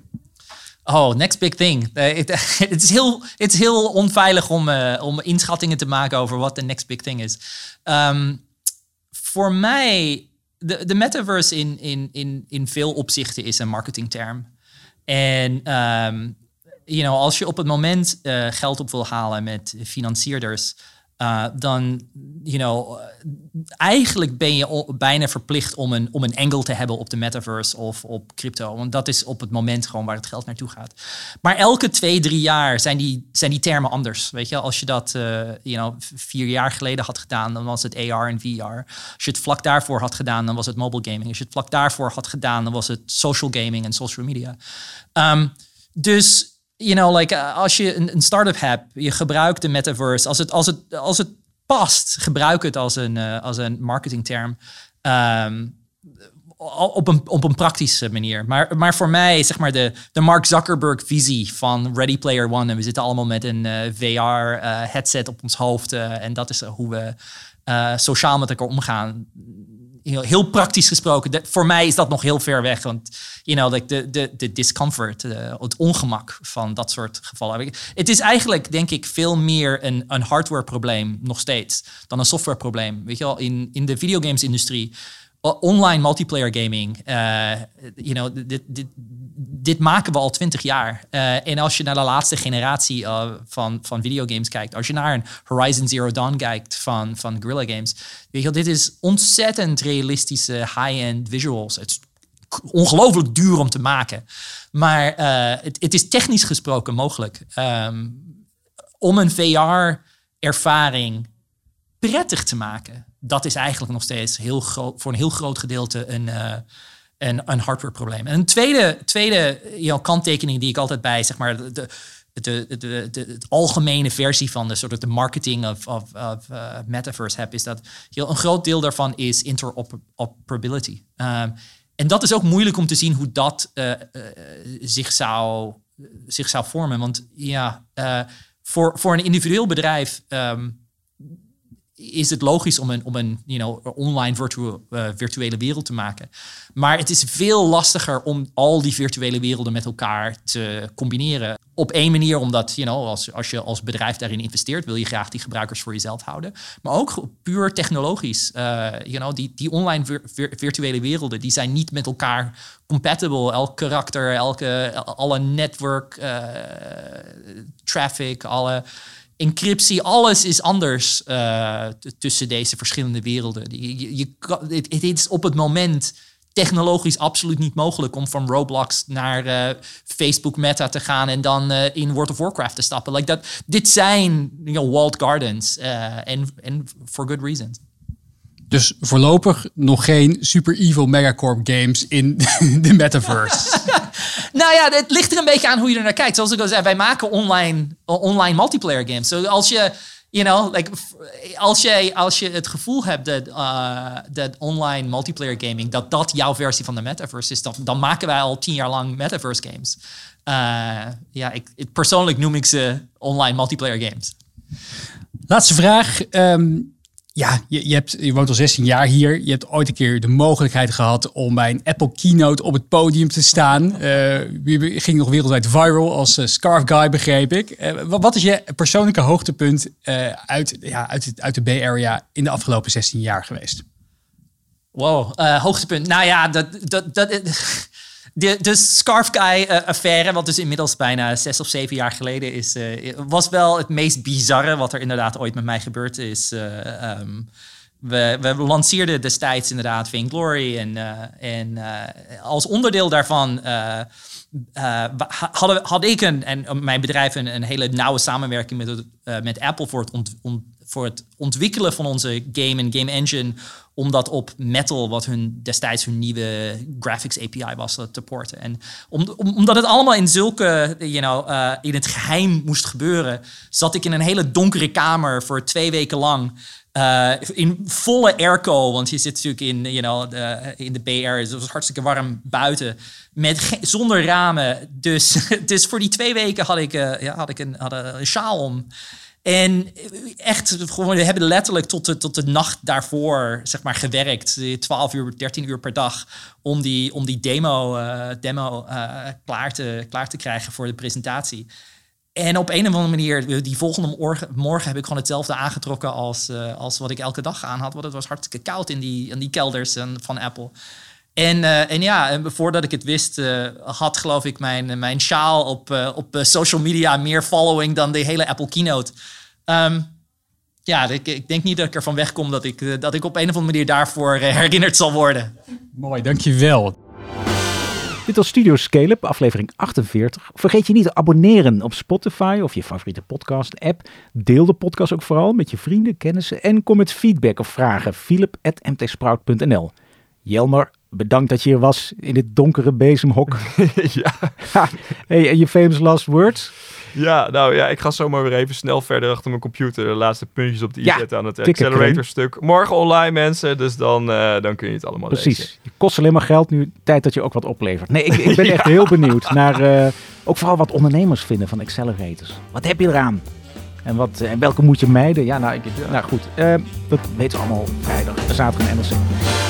Speaker 8: Oh, next big thing. Het is, heel, het is heel onveilig om, om inschattingen te maken over wat de next big thing is. Um, voor mij de, de metaverse in, in, in, in veel opzichten is een marketingterm. En um, you know, als je op het moment uh, geld op wil halen met financierders, uh, dan, you know, eigenlijk ben je bijna verplicht om een, om een angle te hebben op de metaverse of op crypto. Want dat is op het moment gewoon waar het geld naartoe gaat. Maar elke twee, drie jaar zijn die, zijn die termen anders. Weet je, als je dat uh, you know, vier jaar geleden had gedaan, dan was het AR en VR. Als je het vlak daarvoor had gedaan, dan was het mobile gaming. Als je het vlak daarvoor had gedaan, dan was het social gaming en social media. Um, dus you know, like, uh, als je een, start-up hebt, je gebruikt de metaverse. Als het, als het, als het past, gebruik het als een, uh, als een marketingterm. Um, op een, op een praktische manier. Maar, maar voor mij, zeg maar, de, de Mark Zuckerberg-visie van Ready Player One. En we zitten allemaal met een uh, VR-headset op ons hoofd. en dat is hoe we sociaal met elkaar omgaan heel, heel praktisch gesproken, voor mij is dat nog heel ver weg. Want you know, de, de, de discomfort, uh, het ongemak van dat soort gevallen. Het is eigenlijk, denk ik, veel meer een, een hardware probleem nog steeds dan een software probleem. Weet je wel, in, in de videogames-industrie online multiplayer gaming. Know, dit, maken we al twintig jaar. Uh, en als je naar de laatste generatie uh, van, van videogames kijkt, als je naar een Horizon Zero Dawn kijkt van, van Guerrilla Games, weet je, dit is ontzettend realistische high-end visuals. Het is ongelooflijk duur om te maken. Maar het, is technisch gesproken mogelijk. Um, om een VR-ervaring prettig te maken dat is eigenlijk nog steeds heel groot, voor een heel groot gedeelte een, uh, een, een hardware probleem. En een tweede, tweede kanttekening die ik altijd bij zeg maar, de, de, de, de, algemene versie van de soort de marketing of, of, of uh, metaverse heb, is dat heel, een groot deel daarvan is interoperability. Um, en dat is ook moeilijk om te zien hoe dat uh, zich, zou, zich zou vormen. Want ja, voor, voor een individueel bedrijf um, is het logisch om een, om een you know, online uh, virtuele wereld te maken. Maar het is veel lastiger om al die virtuele werelden met elkaar te combineren. Op één manier, omdat you know, als, als je als bedrijf daarin investeert, wil je graag die gebruikers voor jezelf houden. Maar ook puur technologisch. Uh, you know, die, die online vir virtuele werelden die zijn niet met elkaar compatible. Elk karakter, elke, alle network uh, traffic, alle encryptie, alles is anders uh, tussen deze verschillende werelden. Je, je, het, is op het moment technologisch absoluut niet mogelijk om van Roblox naar uh, Facebook Meta te gaan en dan uh, in World of Warcraft te stappen. Like dat, dit zijn you know, walled gardens en for good reasons.
Speaker 7: Dus voorlopig nog geen super evil megacorp games in de metaverse.
Speaker 8: Nou ja, het ligt er een beetje aan hoe je er naar kijkt. Zoals ik al zei, wij maken online, online multiplayer games. So als je, you know, like, als, je, als je het gevoel hebt dat, uh, dat online multiplayer gaming, dat dat jouw versie van de metaverse is, dan, maken wij al tien jaar lang metaverse games. Uh, ja, ik, persoonlijk noem ik ze online multiplayer games.
Speaker 7: Laatste vraag. Um, ja, je, je, hebt, je woont al 16 jaar hier. Je hebt ooit een keer de mogelijkheid gehad om bij een Apple keynote op het podium te staan. Je ging nog wereldwijd viral als uh, Scarf Guy, begreep ik. Uh, wat is je persoonlijke hoogtepunt uit, ja, uit, uit de Bay Area in de afgelopen 16 jaar geweest?
Speaker 8: Wow, hoogtepunt. Nou ja, dat, dat, dat, de, de Scarf Guy-affaire, wat dus inmiddels bijna zes of zeven jaar geleden is, uh, was wel het meest bizarre wat er inderdaad ooit met mij gebeurd is. Uh, um, we, we lanceerden destijds inderdaad Vainglory en, en als onderdeel daarvan hadden, had ik een, en mijn bedrijf een, een hele nauwe samenwerking met, met Apple voor het, ont, voor het ontwikkelen van onze game en game engine om dat op Metal, wat hun destijds hun nieuwe graphics API was, te porten. En om, omdat het allemaal in zulke, you know, uh, in het geheim moest gebeuren, zat ik in een hele donkere kamer voor twee weken lang. Uh, in volle airco, want je zit natuurlijk in, you know, de, in de BR, dus het was hartstikke warm buiten, met zonder ramen. Dus, dus voor die twee weken had ik, ja, had ik een, had een sjaal om. En echt, gewoon, we hebben letterlijk tot de, tot de nacht daarvoor zeg maar, gewerkt. 12 uur, 13 uur per dag. Om die, om die demo, uh, demo klaar, te, klaar te krijgen voor de presentatie. En op een of andere manier, die volgende morgen, morgen heb ik gewoon hetzelfde aangetrokken als, als wat ik elke dag aan had. Want het was hartstikke koud in die, in die kelders van Apple. En, uh, en ja, en voordat ik het wist, uh, had geloof ik mijn, mijn sjaal op, uh, op social media meer following dan de hele Apple keynote. Um, ja, ik, ik denk niet dat ik ervan wegkom dat ik, eh, dat ik op een of andere manier daarvoor eh, herinnerd zal worden.
Speaker 7: Mooi, dankjewel.
Speaker 2: Dit was Studio Scale-up, aflevering 48. Vergeet je niet te abonneren op Spotify of je favoriete podcast-app. Deel de podcast ook vooral met je vrienden, kennissen en kom met feedback of vragen. philip.mtsprout.nl Jelmer, bedankt dat je hier was in dit donkere bezemhok.
Speaker 3: ja.
Speaker 2: hey, en je famous last words?
Speaker 3: Ja, nou ja, ik ga zomaar weer even snel verder achter mijn computer. De laatste puntjes op de i
Speaker 2: Ja,
Speaker 3: zetten aan het
Speaker 2: tikken,
Speaker 3: accelerator stuk. Morgen online mensen, dus dan, eh, dan kun je het allemaal lezen.
Speaker 2: Precies. Je kost alleen maar geld nu. Tijd dat je ook wat oplevert. Nee, ik, ik ben echt heel benieuwd naar eh, ook vooral wat ondernemers vinden van accelerators. Wat heb je eraan? En, wat, eh, en welke moet je mijden? Ja, nou, ik, nou goed. dat weten we allemaal vrijdag, zaterdag en NRC.